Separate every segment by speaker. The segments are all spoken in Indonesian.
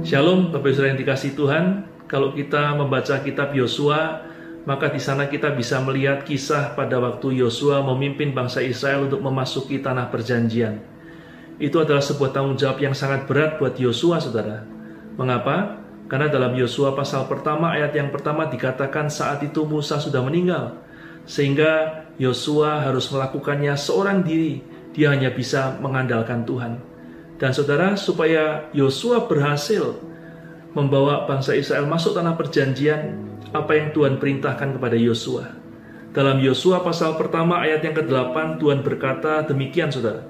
Speaker 1: Shalom, Bapak Saudara yang dikasih Tuhan. Kalau kita membaca kitab Yosua, maka di sana kita bisa melihat kisah pada waktu Yosua memimpin bangsa Israel untuk memasuki tanah perjanjian. Itu adalah sebuah tanggung jawab yang sangat berat buat Yosua, Saudara. Mengapa? Karena dalam Yosua pasal pertama ayat yang pertama dikatakan saat itu Musa sudah meninggal. Sehingga Yosua harus melakukannya seorang diri. Dia hanya bisa mengandalkan Tuhan. Dan saudara, supaya Yosua berhasil membawa bangsa Israel masuk tanah perjanjian, apa yang Tuhan perintahkan kepada Yosua. Dalam Yosua pasal pertama ayat yang ke-8, Tuhan berkata demikian saudara.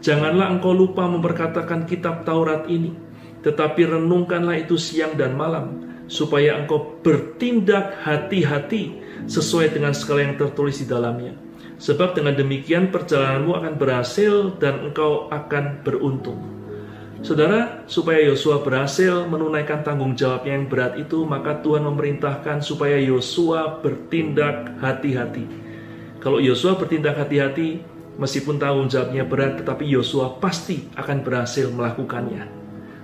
Speaker 1: Janganlah engkau lupa memperkatakan kitab Taurat ini, tetapi renungkanlah itu siang dan malam, supaya engkau bertindak hati-hati sesuai dengan segala yang tertulis di dalamnya Sebab dengan demikian perjalananmu akan berhasil dan engkau akan beruntung. Saudara, supaya Yosua berhasil menunaikan tanggung jawabnya yang berat itu, maka Tuhan memerintahkan supaya Yosua bertindak hati-hati. Kalau Yosua bertindak hati-hati, meskipun tanggung jawabnya berat, tetapi Yosua pasti akan berhasil melakukannya.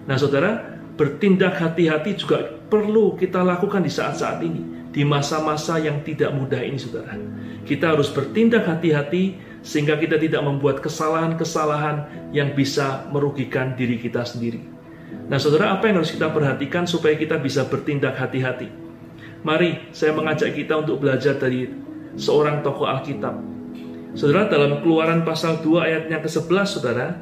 Speaker 1: Nah, saudara, bertindak hati-hati juga perlu kita lakukan di saat-saat ini, di masa-masa yang tidak mudah ini, saudara. Kita harus bertindak hati-hati sehingga kita tidak membuat kesalahan-kesalahan yang bisa merugikan diri kita sendiri. Nah, saudara, apa yang harus kita perhatikan supaya kita bisa bertindak hati-hati? Mari saya mengajak kita untuk belajar dari seorang tokoh Alkitab. Saudara, dalam Keluaran pasal 2 ayatnya ke-11, saudara,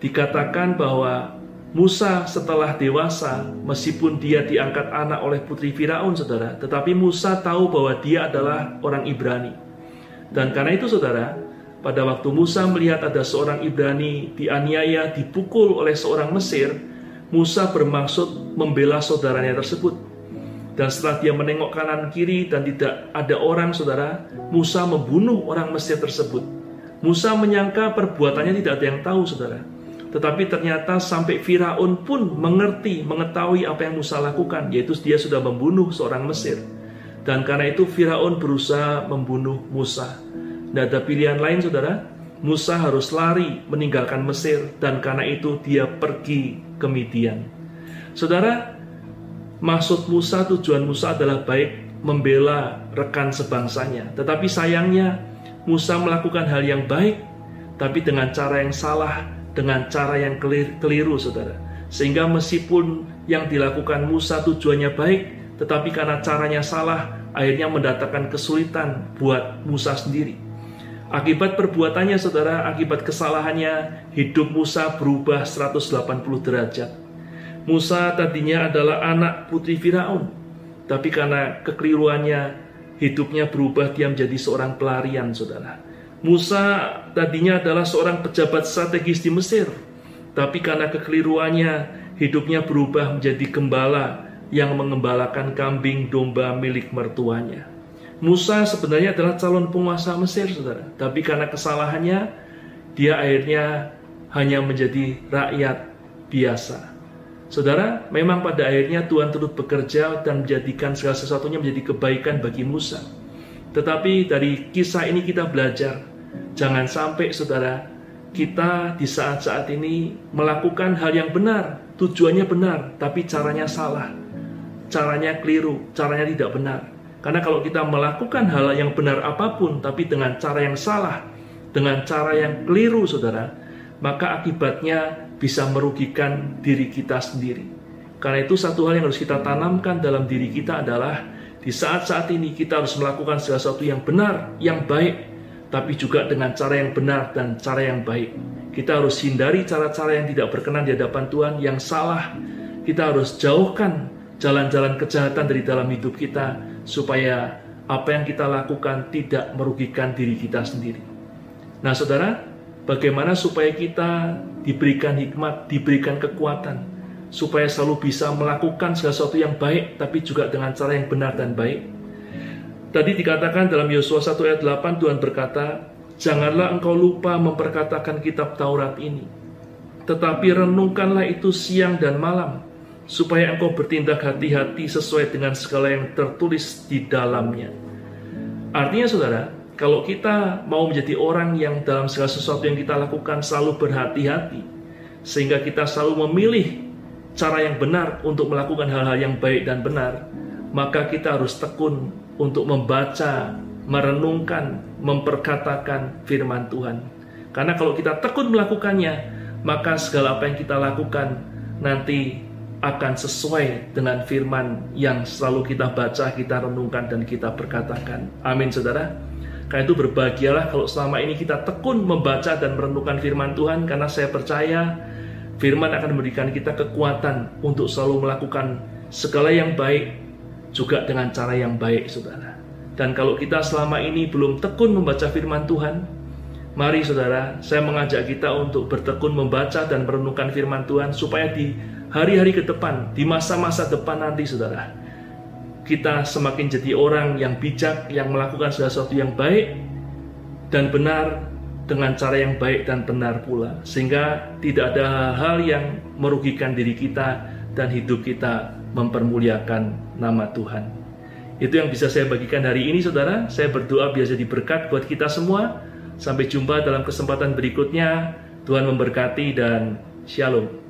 Speaker 1: dikatakan bahwa Musa setelah dewasa, meskipun dia diangkat anak oleh putri Firaun, saudara, tetapi Musa tahu bahwa dia adalah orang Ibrani. Dan karena itu saudara, pada waktu Musa melihat ada seorang Ibrani dianiaya, dipukul oleh seorang Mesir, Musa bermaksud membela saudaranya tersebut. Dan setelah dia menengok kanan kiri dan tidak ada orang saudara, Musa membunuh orang Mesir tersebut. Musa menyangka perbuatannya tidak ada yang tahu saudara. Tetapi ternyata sampai Firaun pun mengerti, mengetahui apa yang Musa lakukan, yaitu dia sudah membunuh seorang Mesir. Dan karena itu Firaun berusaha membunuh Musa. Tidak ada pilihan lain saudara. Musa harus lari meninggalkan Mesir dan karena itu dia pergi ke Midian. Saudara, maksud Musa, tujuan Musa adalah baik membela rekan sebangsanya. Tetapi sayangnya Musa melakukan hal yang baik tapi dengan cara yang salah, dengan cara yang keliru saudara. Sehingga meskipun yang dilakukan Musa tujuannya baik, tetapi karena caranya salah, akhirnya mendatangkan kesulitan buat Musa sendiri. Akibat perbuatannya, saudara, akibat kesalahannya, hidup Musa berubah 180 derajat. Musa tadinya adalah anak putri Firaun, tapi karena kekeliruannya, hidupnya berubah dia menjadi seorang pelarian, saudara. Musa tadinya adalah seorang pejabat strategis di Mesir, tapi karena kekeliruannya, hidupnya berubah menjadi gembala yang mengembalakan kambing domba milik mertuanya. Musa sebenarnya adalah calon penguasa Mesir, saudara. Tapi karena kesalahannya, dia akhirnya hanya menjadi rakyat biasa. Saudara, memang pada akhirnya Tuhan turut bekerja dan menjadikan segala sesuatunya menjadi kebaikan bagi Musa. Tetapi dari kisah ini kita belajar, jangan sampai saudara, kita di saat-saat ini melakukan hal yang benar, tujuannya benar, tapi caranya salah caranya keliru, caranya tidak benar. Karena kalau kita melakukan hal yang benar apa pun, tapi dengan cara yang salah, dengan cara yang keliru, saudara, maka akibatnya bisa merugikan diri kita sendiri. Karena itu satu hal yang harus kita tanamkan dalam diri kita adalah di saat-saat ini kita harus melakukan sesuatu yang benar, yang baik, tapi juga dengan cara yang benar dan cara yang baik. Kita harus hindari cara-cara yang tidak berkenan di hadapan Tuhan, yang salah. Kita harus jauhkan jalan-jalan kejahatan dari dalam hidup kita supaya apa yang kita lakukan tidak merugikan diri kita sendiri. Nah, saudara, bagaimana supaya kita diberikan hikmat, diberikan kekuatan, supaya selalu bisa melakukan sesuatu yang baik, tapi juga dengan cara yang benar dan baik. Tadi dikatakan dalam Yosua 1 ayat 8, Tuhan berkata, Janganlah engkau lupa memperkatakan kitab Taurat ini, tetapi renungkanlah itu siang dan malam, supaya engkau bertindak hati-hati sesuai dengan segala yang tertulis di dalamnya. Artinya saudara, kalau kita mau menjadi orang yang dalam segala sesuatu yang kita lakukan selalu berhati-hati, sehingga kita selalu memilih cara yang benar untuk melakukan hal-hal yang baik dan benar, maka kita harus tekun untuk membaca, merenungkan, memperkatakan firman Tuhan. Karena kalau kita tekun melakukannya, maka segala apa yang kita lakukan nanti akan sesuai dengan firman yang selalu kita baca, kita renungkan, dan kita perkatakan. Amin, saudara. Karena itu berbahagialah kalau selama ini kita tekun membaca dan merenungkan firman Tuhan, karena saya percaya firman akan memberikan kita kekuatan untuk selalu melakukan segala yang baik, juga dengan cara yang baik, saudara. Dan kalau kita selama ini belum tekun membaca firman Tuhan, mari saudara, saya mengajak kita untuk bertekun membaca dan merenungkan firman Tuhan supaya di hari-hari ke depan, di masa-masa depan nanti saudara, kita semakin jadi orang yang bijak, yang melakukan segala sesuatu yang baik dan benar dengan cara yang baik dan benar pula. Sehingga tidak ada hal yang merugikan diri kita dan hidup kita mempermuliakan nama Tuhan. Itu yang bisa saya bagikan hari ini saudara. Saya berdoa biasa diberkat buat kita semua. Sampai jumpa dalam kesempatan berikutnya. Tuhan memberkati dan shalom.